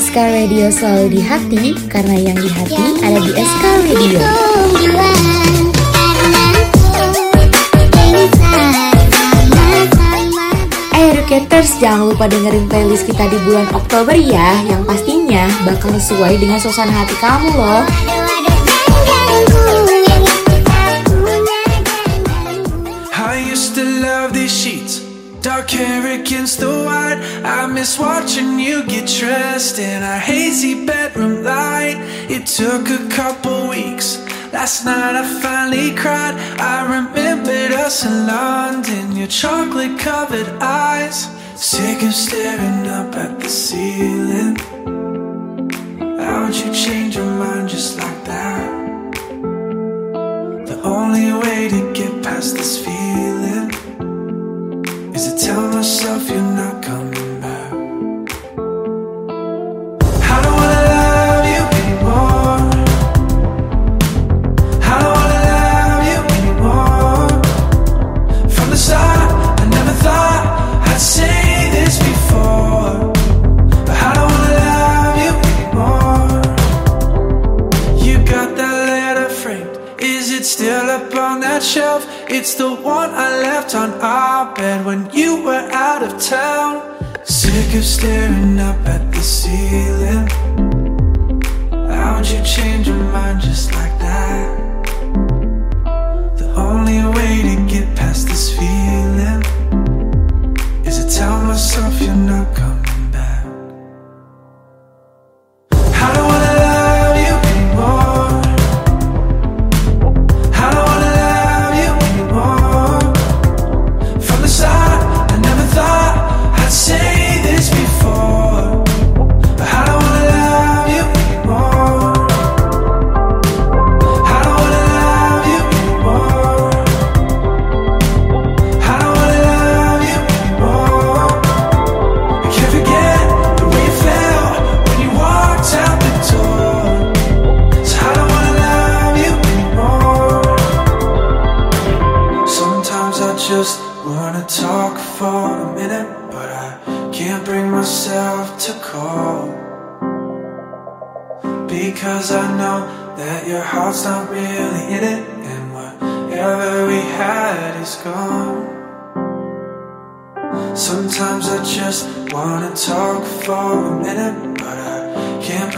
SK Radio selalu di hati Karena yang di hati ada di SK Radio. Eh Educators, jangan lupa dengerin playlist kita di bulan Oktober ya Yang pastinya bakal sesuai dengan suasana hati kamu loh Hair against the white. I miss watching you get dressed in a hazy bedroom light. It took a couple weeks. Last night I finally cried. I remembered us in London, your chocolate covered eyes. Sick of staring up at the ceiling. How'd you change your mind just like that? The only way to get past this feeling tell myself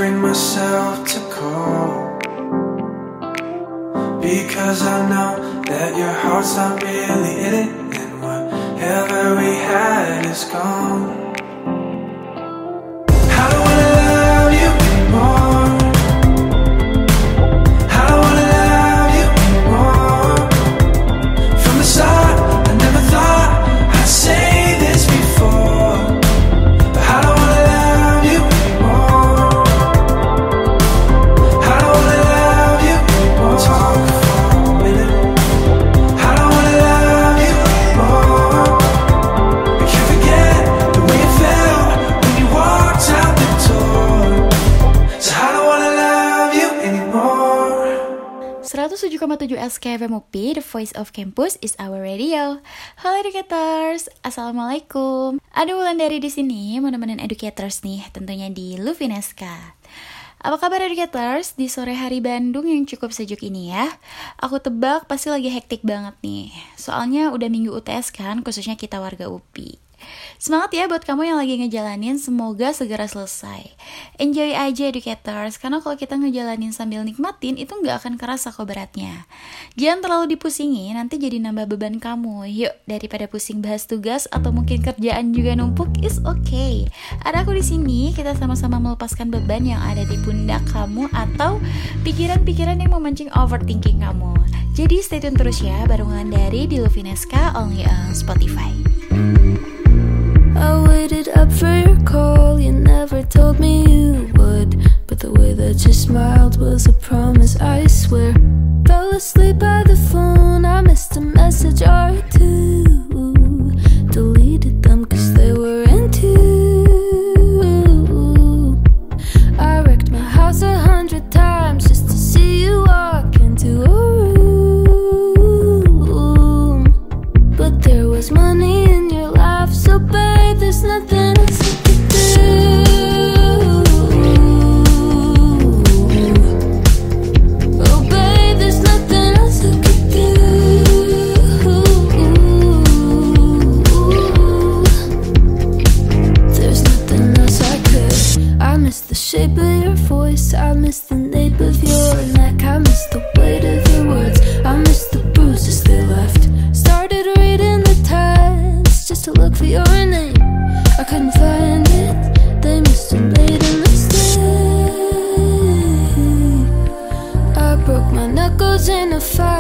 bring myself to call. Because I know that your heart's not really in it, and whatever we had is gone. 107,7 SKFM UP, The Voice of Campus is our radio. Halo educators, assalamualaikum. Ada Wulan dari di sini, mau nemenin educators nih, tentunya di Lufineska. Apa kabar educators di sore hari Bandung yang cukup sejuk ini ya? Aku tebak pasti lagi hektik banget nih. Soalnya udah minggu UTS kan, khususnya kita warga UPI. Semangat ya buat kamu yang lagi ngejalanin, semoga segera selesai. Enjoy aja educators, karena kalau kita ngejalanin sambil nikmatin, itu nggak akan kerasa kok beratnya. Jangan terlalu dipusingi, nanti jadi nambah beban kamu. Yuk, daripada pusing bahas tugas atau mungkin kerjaan juga numpuk, is okay. Ada aku di sini, kita sama-sama melepaskan beban yang ada di pundak kamu atau pikiran-pikiran yang memancing overthinking kamu. Jadi stay tune terus ya, barengan dari di Lufineska only on Spotify. I waited up for your call, you never told me you would. But the way that you smiled was a promise, I swear. Fell asleep by the phone, I missed a message or gonna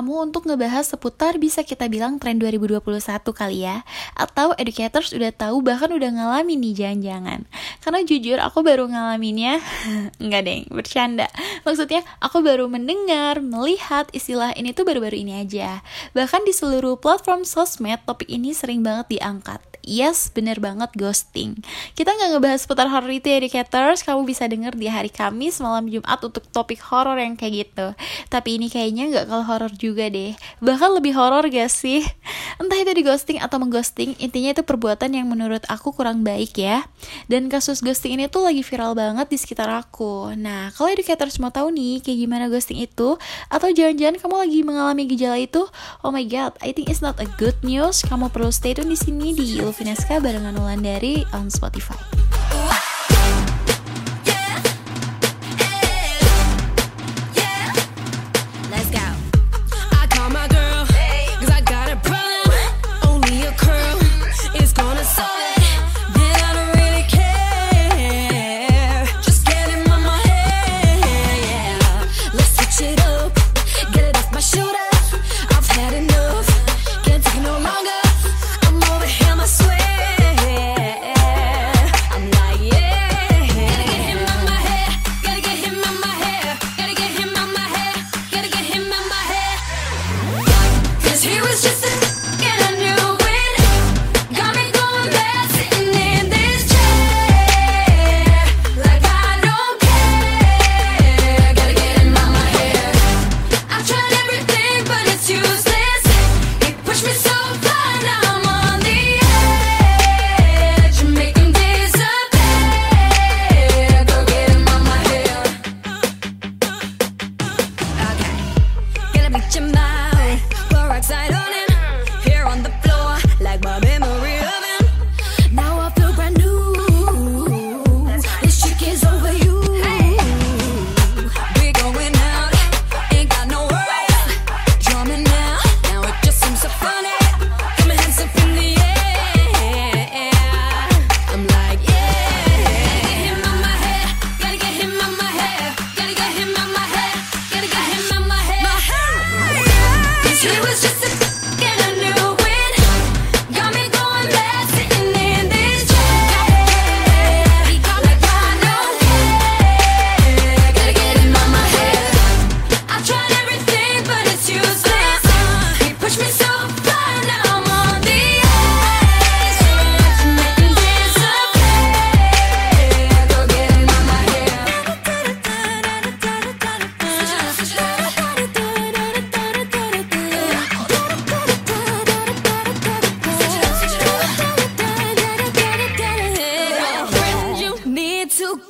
kamu untuk ngebahas seputar bisa kita bilang tren 2021 kali ya. Atau educators udah tahu bahkan udah ngalamin nih jangan-jangan. Karena jujur aku baru ngalaminnya Enggak deng, bercanda. Maksudnya aku baru mendengar, melihat istilah ini tuh baru-baru ini aja. Bahkan di seluruh platform sosmed topik ini sering banget diangkat yes bener banget ghosting. Kita nggak ngebahas seputar horror itu ya educators kamu bisa denger di hari Kamis malam Jumat untuk topik horror yang kayak gitu. Tapi ini kayaknya nggak kalau horror juga deh. Bahkan lebih horror gak sih? Entah itu di ghosting atau mengghosting intinya itu perbuatan yang menurut aku kurang baik ya. Dan kasus ghosting ini tuh lagi viral banget di sekitar aku. Nah kalau educators mau tahu nih kayak gimana ghosting itu? Atau jangan-jangan kamu lagi mengalami gejala itu? Oh my god I think it's not a good news. Kamu perlu stay tune di sini di Vineska barengan Wulandari on Spotify.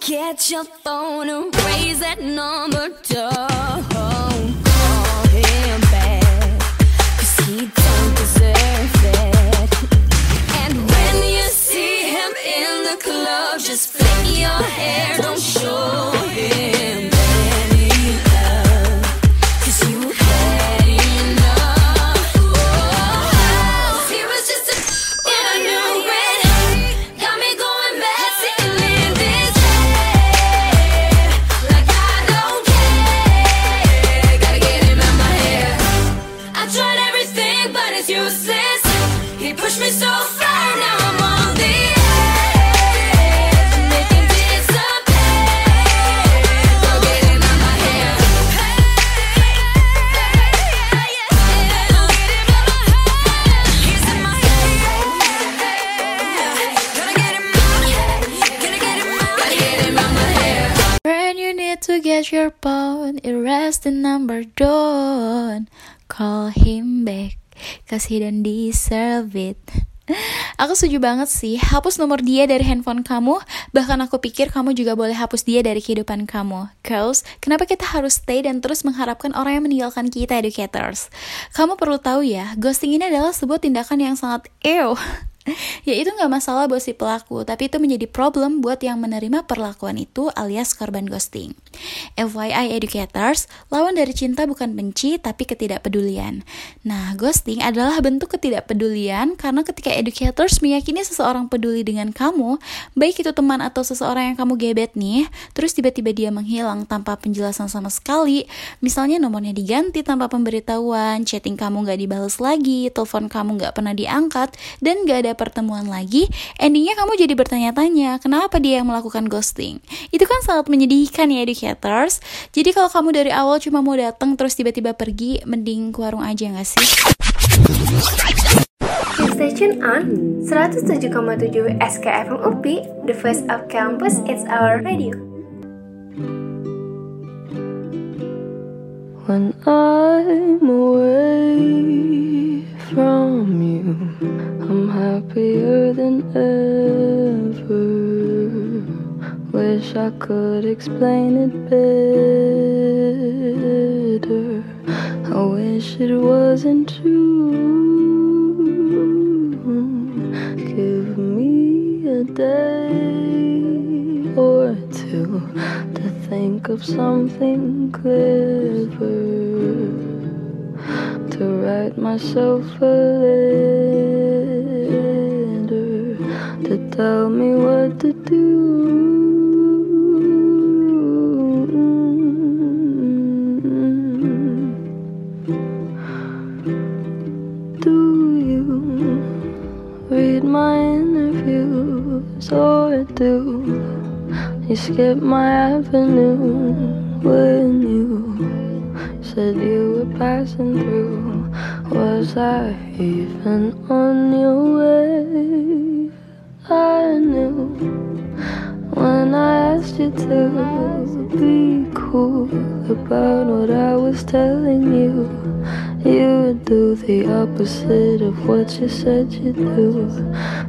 get your phone and raise that number. Don't call him back, cause he don't deserve it. Charge your phone, erase the number, don't call him back, cause he don't deserve it. Aku setuju banget sih, hapus nomor dia dari handphone kamu, bahkan aku pikir kamu juga boleh hapus dia dari kehidupan kamu. Cause, kenapa kita harus stay dan terus mengharapkan orang yang meninggalkan kita educators? Kamu perlu tahu ya, ghosting ini adalah sebuah tindakan yang sangat ew. ya itu nggak masalah buat si pelaku, tapi itu menjadi problem buat yang menerima perlakuan itu alias korban ghosting. FYI educators, lawan dari cinta bukan benci tapi ketidakpedulian. Nah, ghosting adalah bentuk ketidakpedulian karena ketika educators meyakini seseorang peduli dengan kamu, baik itu teman atau seseorang yang kamu gebet nih, terus tiba-tiba dia menghilang tanpa penjelasan sama sekali, misalnya nomornya diganti tanpa pemberitahuan, chatting kamu nggak dibalas lagi, telepon kamu nggak pernah diangkat, dan nggak ada pertemuan lagi, endingnya kamu jadi bertanya-tanya, kenapa dia yang melakukan ghosting? Itu kan sangat menyedihkan ya educators. Jadi kalau kamu dari awal cuma mau datang terus tiba-tiba pergi, mending ke warung aja nggak sih? Tune on 107,7 SKFM UP, the voice of campus, it's our radio. When I'm away from you, I'm happier than ever. Wish I could explain it better. I wish it wasn't true. Give me a day or two to think of something clever to write myself a letter to tell me what to do. Do you read my interviews or do you skip my avenue when you said you were passing through? Was I even on your way? I knew when I asked you to be cool about what I was telling you. You would do the opposite of what you said you'd do,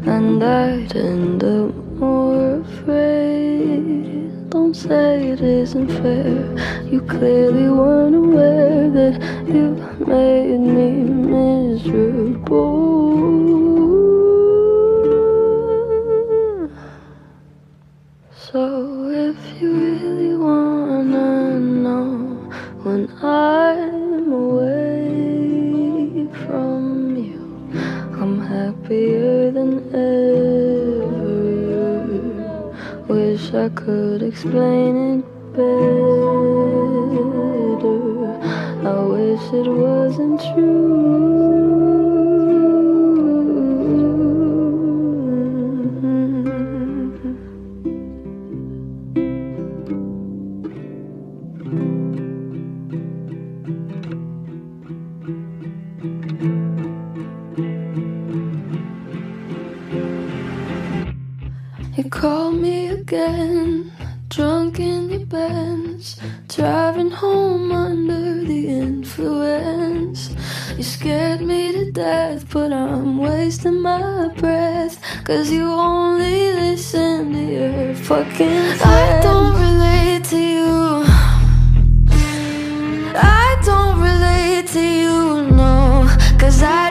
and I'd end up more afraid. Don't say it isn't fair. You clearly weren't aware that you made me miserable. So if you really wanna know when I'm away from you, I'm happier than ever. I could explain it better. I wish it wasn't true. Again, drunk in your Benz, driving home under the influence. You scared me to death, but I'm wasting my breath. Cause you only listen to your fucking friends. I don't relate to you. I don't relate to you, no. Cause I'd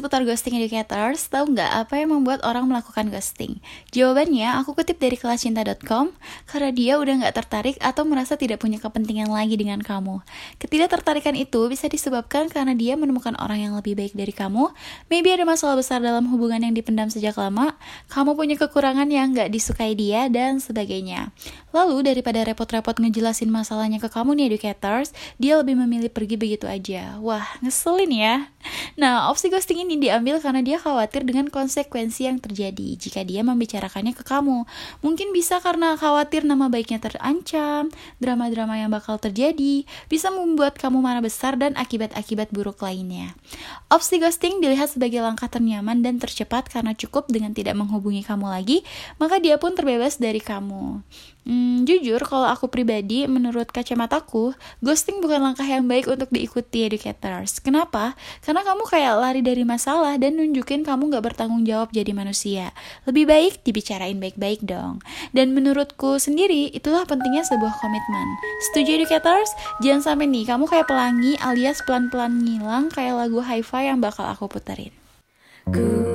seputar ghosting educators, tahu nggak apa yang membuat orang melakukan ghosting? Jawabannya aku kutip dari kelascinta.com, karena dia udah nggak tertarik atau merasa tidak punya kepentingan lagi dengan kamu. Ketidaktertarikan itu bisa disebabkan karena dia menemukan orang yang lebih baik dari kamu, maybe ada masalah besar dalam hubungan yang dipendam sejak lama, kamu punya kekurangan yang nggak disukai dia, dan sebagainya. Lalu daripada repot-repot ngejelasin masalahnya ke kamu nih educators, dia lebih memilih pergi begitu aja. Wah, ngeselin ya. Nah, opsi ghosting ini diambil karena dia khawatir dengan konsekuensi yang terjadi jika dia membicarakannya ke kamu. Mungkin bisa karena khawatir nama baiknya terancam, drama-drama yang bakal terjadi, bisa membuat kamu marah besar dan akibat-akibat buruk lainnya. Opsi ghosting dilihat sebagai langkah ternyaman dan tercepat karena cukup dengan tidak menghubungi kamu lagi, maka dia pun terbebas dari kamu. Hmm, jujur, kalau aku pribadi, menurut kacamataku, ghosting bukan langkah yang baik untuk diikuti educators. Kenapa? Karena kamu kayak lari dari masalah dan nunjukin kamu gak bertanggung jawab jadi manusia. Lebih baik dibicarain baik-baik dong. Dan menurutku sendiri, itulah pentingnya sebuah komitmen. Setuju educators? Jangan sampai nih, kamu kayak pelangi alias pelan-pelan ngilang kayak lagu hi-fi yang bakal aku puterin. Ku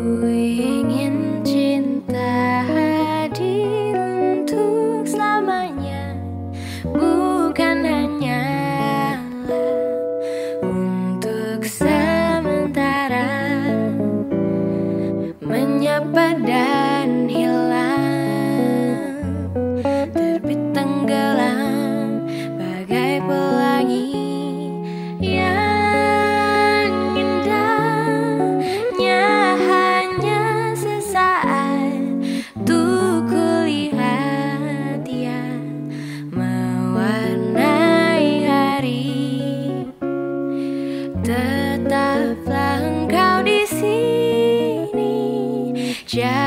Yeah.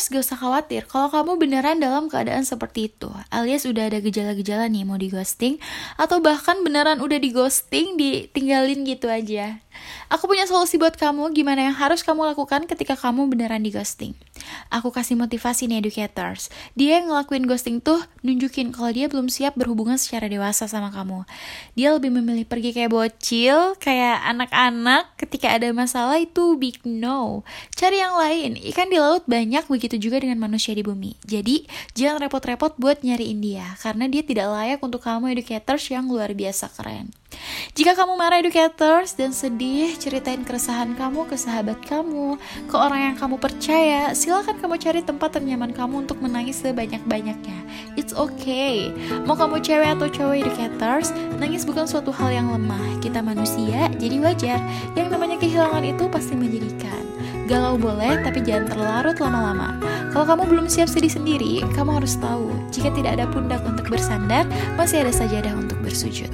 Educators, gak usah khawatir. Kalau kamu beneran dalam keadaan seperti itu alias udah ada gejala-gejala nih mau di ghosting atau bahkan beneran udah di ghosting ditinggalin gitu aja Aku punya solusi buat kamu gimana yang harus kamu lakukan ketika kamu beneran di ghosting. Aku kasih motivasi nih educators. Dia yang ngelakuin ghosting tuh nunjukin kalau dia belum siap berhubungan secara dewasa sama kamu. Dia lebih memilih pergi kayak bocil, kayak anak-anak ketika ada masalah itu big no. Cari yang lain. Ikan di laut banyak begitu juga dengan manusia di bumi. Jadi, jangan repot-repot buat nyariin dia karena dia tidak layak untuk kamu educators yang luar biasa keren. Jika kamu marah educators dan sedih, ceritain keresahan kamu ke sahabat kamu, ke orang yang kamu percaya. Silakan kamu cari tempat ternyaman kamu untuk menangis sebanyak-banyaknya. It's okay. Mau kamu cewek atau cowok educators, nangis bukan suatu hal yang lemah. Kita manusia, jadi wajar. Yang namanya kehilangan itu pasti menjadikan. Galau boleh, tapi jangan terlarut lama-lama. Kalau kamu belum siap sedih sendiri, kamu harus tahu, jika tidak ada pundak untuk bersandar, masih ada sajadah untuk bersujud.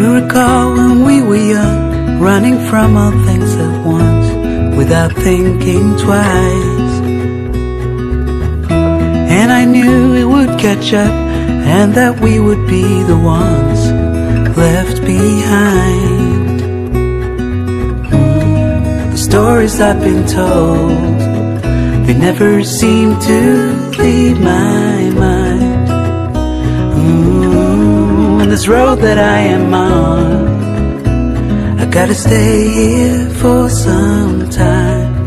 You recall when we were young, running from all things at once, without thinking twice? And I knew it would catch up, and that we would be the ones left behind. The stories I've been told, they never seem to leave my this road that I am on, I gotta stay here for some time.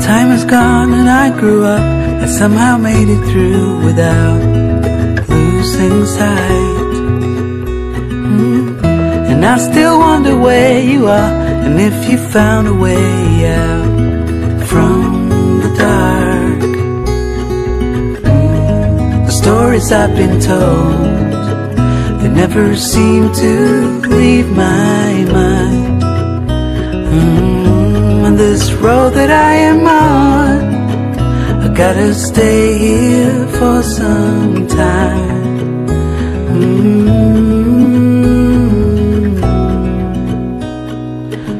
Time has gone and I grew up. I somehow made it through without losing sight. Mm. And I still wonder where you are and if you found a way out from the dark. Mm. The stories I've been told, they never seem to leave my mind. Mm, on this road that I am on, gotta stay here for some time. Mm.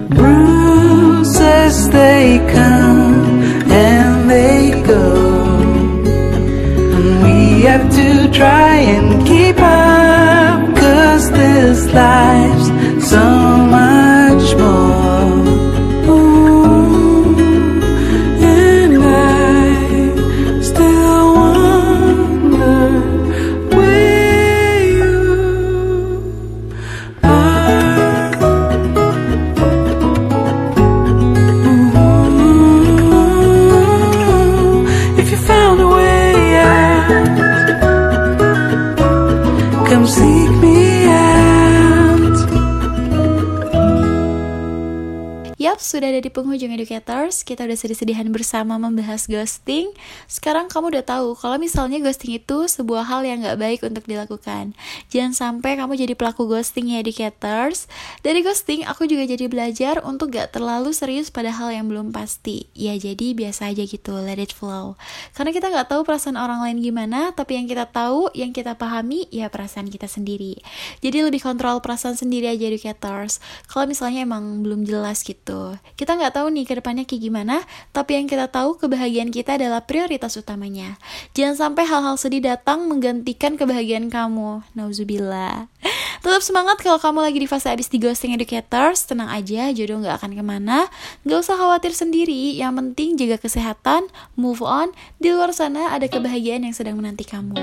Bruises they come and they go. And we have to try and keep up, cause this life's sudah ada Educators. Kita udah sedih-sedihan bersama membahas ghosting. Sekarang kamu udah tahu kalau misalnya ghosting itu sebuah hal yang gak baik untuk dilakukan. Jangan sampai kamu jadi pelaku ghosting ya Educators. Dari ghosting, aku juga jadi belajar untuk gak terlalu serius pada hal yang belum pasti. Ya, jadi biasa aja gitu, let it flow. Karena kita gak tahu perasaan orang lain gimana, tapi yang kita tahu, yang kita pahami, ya perasaan kita sendiri. Jadi lebih kontrol perasaan sendiri aja Educators. Kalau misalnya emang belum jelas gitu. Kita nggak tahu nih ke depannya gimana, tapi yang kita tahu kebahagiaan kita adalah prioritas utamanya. Jangan sampai hal-hal sedih datang menggantikan kebahagiaan kamu. Nauzubillah. Tetap semangat kalau kamu lagi di fase abis di ghosting educators. Tenang aja, jodoh nggak akan ke mana. Nggak usah khawatir sendiri. Yang penting jaga kesehatan, move on. Di luar sana ada kebahagiaan yang sedang menanti kamu.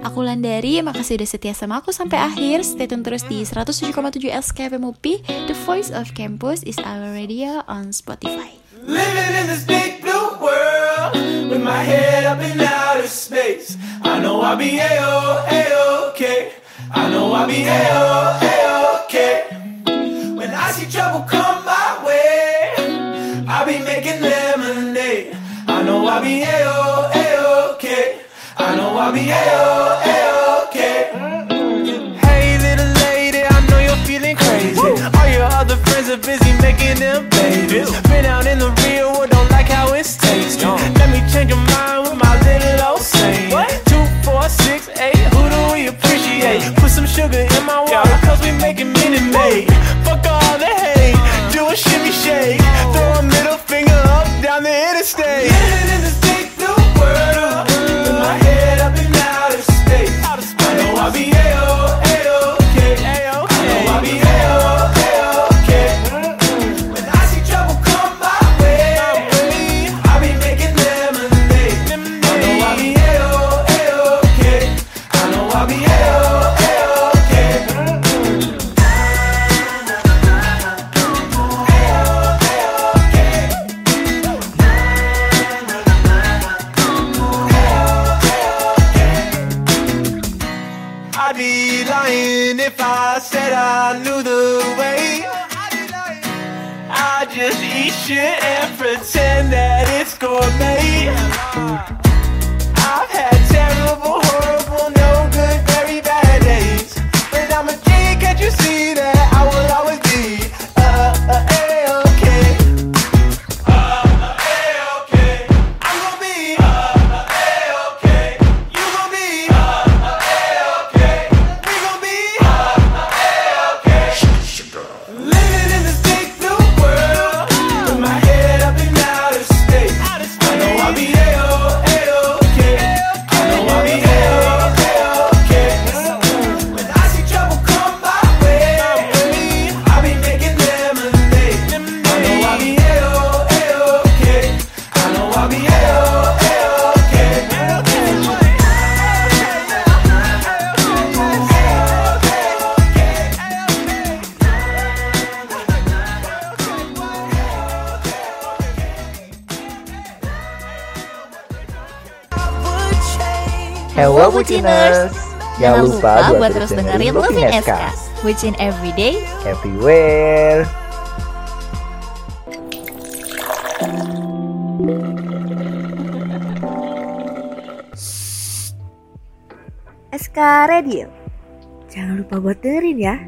Aku Landari, makasih udah setia sama aku sampai akhir. Stay tune terus di 107,7 SKFM UPI. The Voice of Campus is our radio on Spotify. Living in this big blue world with my head up in outer space. I know I'll be a-oh, a-okay. I know I'll be a-oh, a-okay. When I see trouble come my way, I'll be making lemonade. I know I'll be a-oh, a-okay. I know I'll be a-oh, a-okay. Friends are busy making them babies. Been out in the real world, don't like how it's tasting. Let me change your mind with my little old saying. Two, four, six, eight. Who do we appreciate? Put some sugar in my water, cause we making Minute Maid. Fuck all the hate, do a shimmy shake. Throw a middle finger up down the interstate. Hello Buciners Jangan lupa buat terus dengerin Loving SK Bucin everyday Everywhere SK Radio. Jangan lupa buat dengerin ya.